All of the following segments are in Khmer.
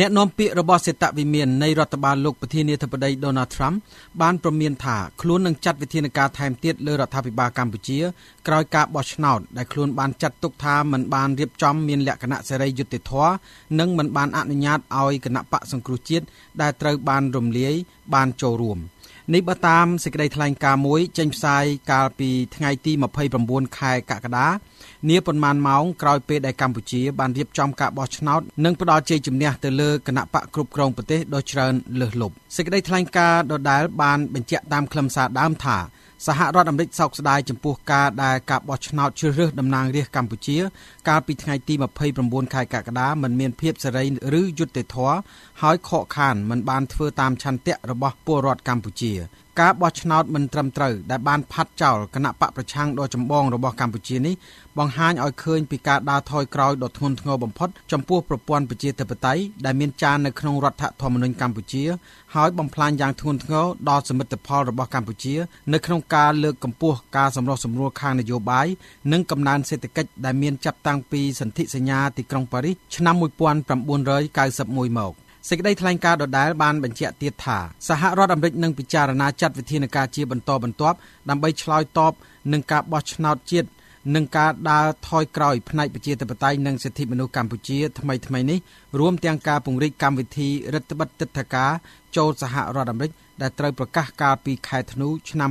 អ្នកនាំពាក្យរបស់សេតវិមាននៃរដ្ឋបាលលោកប្រធានាធិបតី Donald Trump បានប្រមានថាខ្លួននឹងចាត់វិធានការថែមទៀតលើរដ្ឋាភិបាលកម្ពុជាក្រោយការបោះឆ្នោតដែលខ្លួនបានចាត់ទុកថាមិនបានរៀបចំមានលក្ខណៈសេរីយុត្តិធម៌និងមិនបានអនុញ្ញាតឲ្យគណៈបកសង្គ្រោះជាតិដែលត្រូវបានរំលាយបានចូលរួម។ នេះបើតាមសេចក្តីថ្លែងការណ៍មួយចេញផ្សាយកាលពីថ្ងៃទី29ខែកក្កដានាប៉ុន្មានម៉ោងក្រោយពេលដែលកម្ពុជាបានរៀបចំការបោះឆ្នោតនិងផ្ដល់ជ័យជំនះទៅលើគណៈបកគ្រប់គ្រងប្រទេសដ៏ច្រើនលើសលប់សេចក្តីថ្លែងការណ៍ដដែលបានបញ្ជាក់តាមខ្លឹមសារដើមថា សហរដ្ឋអាមេរិកសោកស្ដាយចំពោះការដែលការបោះឆ្នោតជ្រើសរើសតំណាងរាស្ត្រកម្ពុជា កាលពីថ្ងៃទី29ខែកក្កដាមិនមានភាពសេរីឬយុត្តិធម៌ហើយខកខានមិនបានធ្វើតាមឆន្ទៈរបស់ពលរដ្ឋកម្ពុជា ការបោះឆ្នោតមិនត្រឹមត្រូវដែលបានផាត់ចោលគណៈបកប្រឆាំងដ៏ចម្បងរបស់កម្ពុជានេះបង្ហាញឲ្យឃើញពីការដើរថយក្រោយដ៏ធ្ងន់ធ្ងរបំផុតចំពោះប្រព័ន្ធប្រជាធិបតេយ្យដែលមានចារនៅក្នុងរដ្ឋធម្មនុញ្ញកម្ពុជាហើយបំផ្លាញយ៉ាងធ្ងន់ធ្ងរដល់សមិទ្ធផលរបស់កម្ពុជានៅក្នុងការលើកកម្ពស់ការសម្រុះសម្រួលខាងនយោបាយនិងកំណើនសេដ្ឋកិច្ចដែលមានចាប់តាំងពីសន្ធិសញ្ញាទីក្រុងប៉ារីសឆ្នាំ1991មក សេចក្តីថ្លែងការណ៍ដដែលបានបញ្ជាក់ទៀតថាសហរដ្ឋអាមេរិកនឹងពិចារណាចាត់វិធានការជាបន្តបន្ទាប់ដើម្បីឆ្លើយតបនឹងការបោះឆ្នោតជាតិនិងការដើរថយក្រោយផ្នែកប្រជាធិបតេយ្យនិងសិទ្ធិមនុស្សកម្ពុជាថ្មីថ្មីនេះរួមទាំងការពង្រីកកម្មវិធីរដ្ឋបិទទឹកធការចូលសហរដ្ឋអាមេរិកដែលត្រូវប្រកាសកាលពីខែធ្នូឆ្នាំ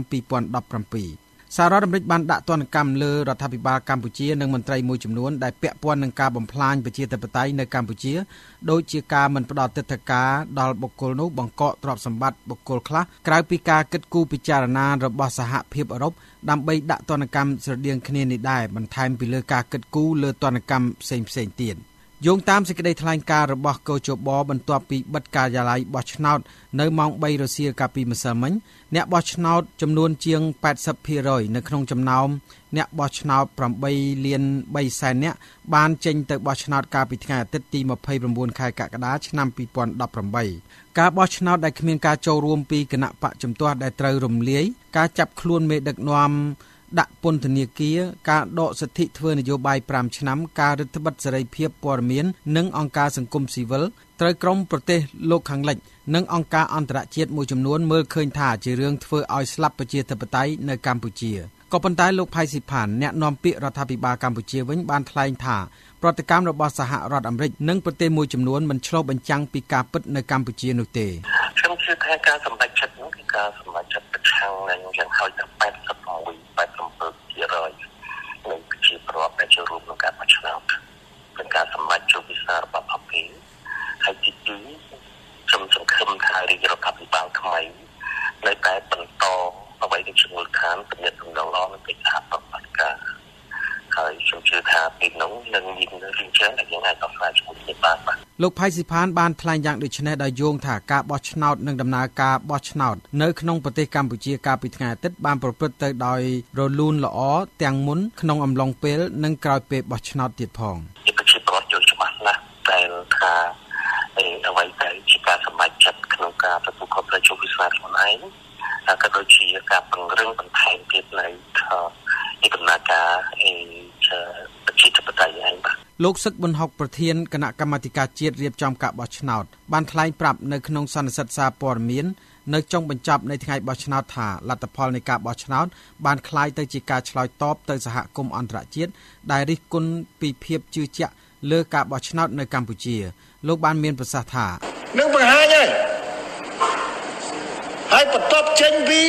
2017 សហរដ្ឋអាមេរិកបានដាក់ទណ្ឌកម្មលើរដ្ឋាភិបាលកម្ពុជានិងមន្ត្រីមួយចំនួនដែលពាក់ព័ន្ធនឹងការបំផ្លាញប្រជាធិបតេយ្យនៅកម្ពុជាដូចជាការមិនផ្ដល់ទិដ្ឋាការដល់បុគ្គលនោះបង្កកទ្រព្យសម្បត្តិបុគ្គលខ្លះក្រៅពីការគិតគូរពិចារណារបស់សហភាពអឺរ៉ុបដើម្បីដាក់ទណ្ឌកម្មស្រដៀងគ្នានេះដែរបន្ថែមពីលើការគិតគូរលើទណ្ឌកម្មផ្សេងផ្សេងទៀត។ យោងតាមសេចក្តីថ្លែងការណ៍របស់កោជបបន្ទាប់ពីបិទការិយាល័យបោះឆ្នោតនៅម៉ោង3រសៀលកាលពីម្សិលមិញអ្នកបោះឆ្នោតចំនួនជាង80%នៅក្នុងចំណោមអ្នកបោះឆ្នោត8លាន3សែននាក់បានចេញទៅបោះឆ្នោតកាលពីថ្ងៃអាទិត្យទី29ខែកក្កដាឆ្នាំ2018ការបោះឆ្នោតដែលគ្មានការចូលរួមពីគណៈបកជំទាស់ដែលត្រូវរំលាយការចាប់ខ្លួនមេដឹកនាំ ដាក់ពន្ធនាគារការដកសិទ្ធិធ្វើនយោបាយ5ឆ្នាំការរឹតបន្តឹងសេរីភាពព័ត៌មាននិងអង្គការសង្គមស៊ីវិលត្រូវក្រមប្រទេសលោកខាងលិច និងអង្គការអន្តរជាតិមួយចំនួនមើលឃើញថាជារឿងធ្វើឲ្យស្លាប់ប្រជាធិបតេយ្យនៅកម្ពុជាក៏ប៉ុន្តែលោកផៃស៊ីផានអ្នកនាំពាក្យរដ្ឋាភិបាលកម្ពុជាវិញបានថ្លែងថាប្រតិកម្មរបស់សហរដ្ឋអាមេរិកនិងប្រទេសមួយចំនួនមិនឆ្លុះបញ្ចាំងពីការពិតនៅកម្ពុជានោះទេខ្ញុំជឿថាការសម្រេចចិត្តនោះគឺការសម្រេចចិត្តប្រឆាំងនឹងយ៉ាងហោចដល់86 មូលដ្ឋានទំនាក់ទំនងល្អនឹងកិច្ចសហប្រតិបត្តិការហើយខ្ញុំជឿថាពេលនោះនឹងមានរឿងច្រើនដែលយើងអាចដោះស្រាយជាមួយគ្នាបានបាទលោកផៃស៊ីផានបានថ្លែងយ៉ាងដូចនេះដោយយោងថាការបោះឆ្នោតនិងដំណើរការបោះឆ្នោតនៅក្នុងប្រទេសកម្ពុជាកាលពីថ្ងៃអាទិត្យបានប្រព្រឹត្តទៅដោយរលូនល្អទាំងមុនក្នុងអំឡុងពេលនិងក្រោយពេលបោះឆ្នោតទៀតផងប្រជាពលរដ្ឋយល់ច្បាស់ណាស់តែថាអ្វីដែលជាការសម្រេចចិត្តក្នុងការទទួលខុសត្រូវជួយវិស្វករខ្លួនឯង ក៏ដូចជាការពង្រឹងបន្ថែមទៀតនៅពីដំណើរការអីប្រជាធិបតេយ្យឯងបាទលោកសឹកប៊ុនហុកប្រធានគណៈកម្មាធិការជាតិរៀបចំការបោះឆ្នោតបានថ្លែងប្រាប់នៅក្នុងសន្និសីទសារព័ត៌មាននៅចុងបញ្ចប់នៃថ្ងៃបោះឆ្នោតថាលទ្ធផលនៃការបោះឆ្នោតបានคล้ายទៅជាការឆ្លើយតបទៅសហគមន៍អន្តរជាតិដែលរិះគន់ពីភាពជឿជាក់លើការបោះឆ្នោតនៅកម្ពុជា លោកបានមានប្រសាសន៍ថានឹងបង្ហាញហើយ ហើយបន្ទាប់ចេញពី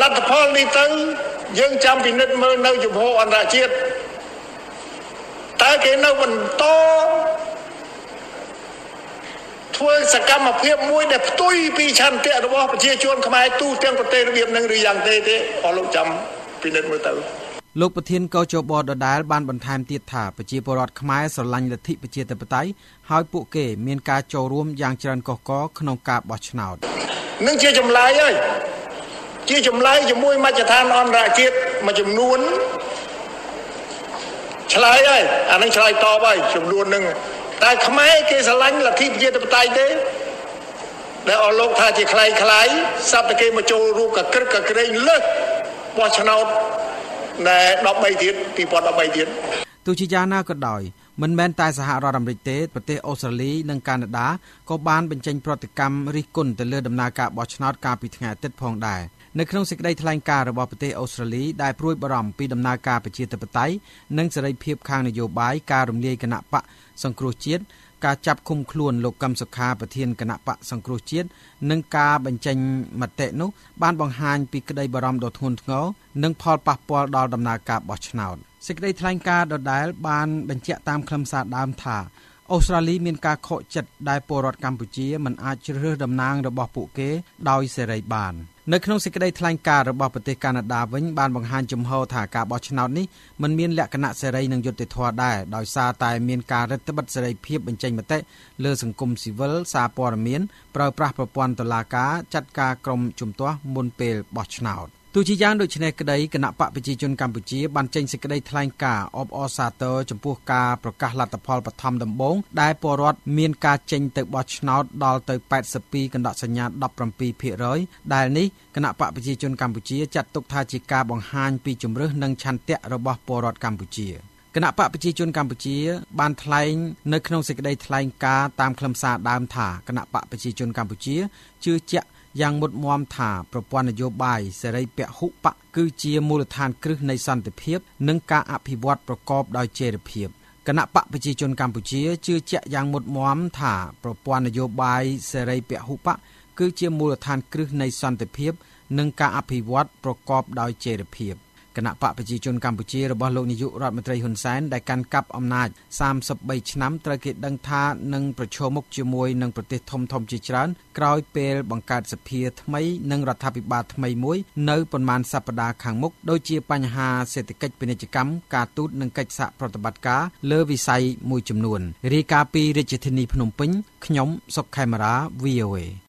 លទ្ធផលនេះទៅយើងចាំពិនិត្យមើលនៅជំហរអន្តរជាតិតើគេនៅបន្តធ្វើសកម្មភាពមួយដែលផ្ទុយពីឆន្ទៈរបស់ប្រជាជនខ្មែរទូទាំងប្រទេសរបៀបនឹងឬយ៉ាងទេទេអស់លោកចាំពិនិត្យមើលទៅ លោកប្រធានកោជបដដដែលបានបន្ថែមទៀតថាប្រជាពលរដ្ឋខ្មែរស្រឡាញ់លទ្ធិប្រជាធិបតេយ្យហើយពួកគេមានការចូលរួមយ៉ាងច្រើនកុះករក្នុងការបោះឆ្នោតនឹងជាចម្លើយហើយជាចម្លើយជាមួយមជ្ឈដ្ឋានអន្តរជាតិមួយចំនួនឆ្លើយហើយអានឹងឆ្លើយតបហើយចំនួននឹងតែខ្មែរគេស្រឡាញ់លទ្ធិប្រជាធិបតេយ្យទេដែលអស់លោកថាជាខ្លៃខ្លៃសັບតែគេមកចូលរួមកក្រឹកកក្រែងលើសបោះឆ្នោត ដែល13ទៀត2013ទៀតទោះជាយ៉ាងណាក៏ដោយមិនមែនតែសហរដ្ឋអាមេរិកទេប្រទេសអូស្ត្រាលីនិងកាណាដាក៏បានបញ្ចេញប្រតិកម្មរិះគន់ទៅលើដំណើរការបោះឆ្នោតកាលពីថ្ងៃអាទិត្យផងដែរនៅក្នុងសេចក្តីថ្លែងការណ៍របស់ប្រទេសអូស្ត្រាលីដែលព្រួយបារម្ភពីដំណើរការប្រជាធិបតេយ្យនិងសេរីភាពខាងនយោបាយការរំលាយគណៈបកសង្គ្រោះជាតិ ការចាប់ឃុំខ្លួនលោកកឹមសុខាប្រធានគណៈបកសង្គ្រោះជាតិនិងការបញ្ចេញមតិនោះបានបង្ហាញពីក្តីបារម្ភដ៏ធ្ងន់ធ្ងរនិងផលប៉ះពាល់ដល់ដំណើរការបោះឆ្នោតសេចក្តីថ្លែងការណ៍ដដែលបានបញ្ជាក់តាមខ្លឹមសារដើមថាអូស្ត្រាលីមានការខកចិត្តដែលពលរដ្ឋកម្ពុជាមិនអាចជ្រើសរើសតំណាងរបស់ពួកគេដោយសេរីបាន នៅក្នុងសេចក្តីថ្លែងការណ៍របស់ប្រទេសកាណាដាវិញបានបង្ហាញជំហរថាការបោះឆ្នោតនេះមិនមានលក្ខណៈសេរីនិងយុត្តិធម៌ដែរដោយសារតែមានការរឹតបន្តឹងសេរីភាពបញ្ចេញមតិលើសង្គមស៊ីវិលសារព័ត៌មានប្រើប្រាស់ប្រព័ន្ធតុលាការចាត់ការក្រុមជំទាស់មុនពេលបោះឆ្នោតទោះ ជាយ៉ាងដូចនេះក្តីគណៈបកប្រជាជនកម្ពុជាបានចេញសេចក្តីថ្លែងការណ៍អបអរសាទរចំពោះការប្រកាសលទ្ធផលបឋមដំបូងដែលពលរដ្ឋមានការចេញទៅបោះឆ្នោតដល់ទៅ82កណ្ដកសញ្ញា17%ដែលនេះគណៈបកប្រជាជនកម្ពុជាចាត់ទុកថាជាការបង្ហាញពីជំរឿសនិងឆន្ទៈរបស់ពលរដ្ឋកម្ពុជាគណៈបកប្រជាជនកម្ពុជាបានថ្លែងនៅក្នុងសេចក្តីថ្លែងការណ៍តាមខ្លឹមសារដើមថាគណៈបកប្រជាជនកម្ពុជាជឿជាក់ យ៉ាងមុតមមថាប្រព័ន្ធនយោបាយសេរីពហុបកគឺជាមូលដ្ឋានគ្រឹះនៃសន្តិភាព និងការអភិវឌ្ឍប្រកបដោយចីរភាពគណៈបកប្រជាជនកម្ពុជាជឿជាក់យ៉ាងមុតមមថាប្រព័ន្ធនយោបាយសេរីពហុបកគឺជាមូលដ្ឋានគ្រឹះនៃសន្តិភាព និងការអភិវឌ្ឍប្រកបដោយចីរភាព គណៈបកប្រជាជនកម្ពុជារបស់លោកនាយករដ្ឋមន្ត្រីហ៊ុនសែនដែលកាន់កាប់អំណាច33ឆ្នាំត្រូវគេដឹងថានឹងប្រឈមមុខជាមួយនឹងប្រទេសធំធំជាច្រើនក្រោយពេលបង្កើតសភាថ្មីនិងរដ្ឋាភិបាលថ្មីមួយនៅប៉ុន្មានសប្តាហ៍ខាងមុខដូចជាបញ្ហាសេដ្ឋកិច្ចពាណិជ្ជកម្មការទូតនិងកិច្ចសហប្រតិបត្តិការលើវិស័យមួយចំនួនរាយការណ៍ពីរាជធានីភ្នំពេញខ្ញុំសុកខេមរា VOA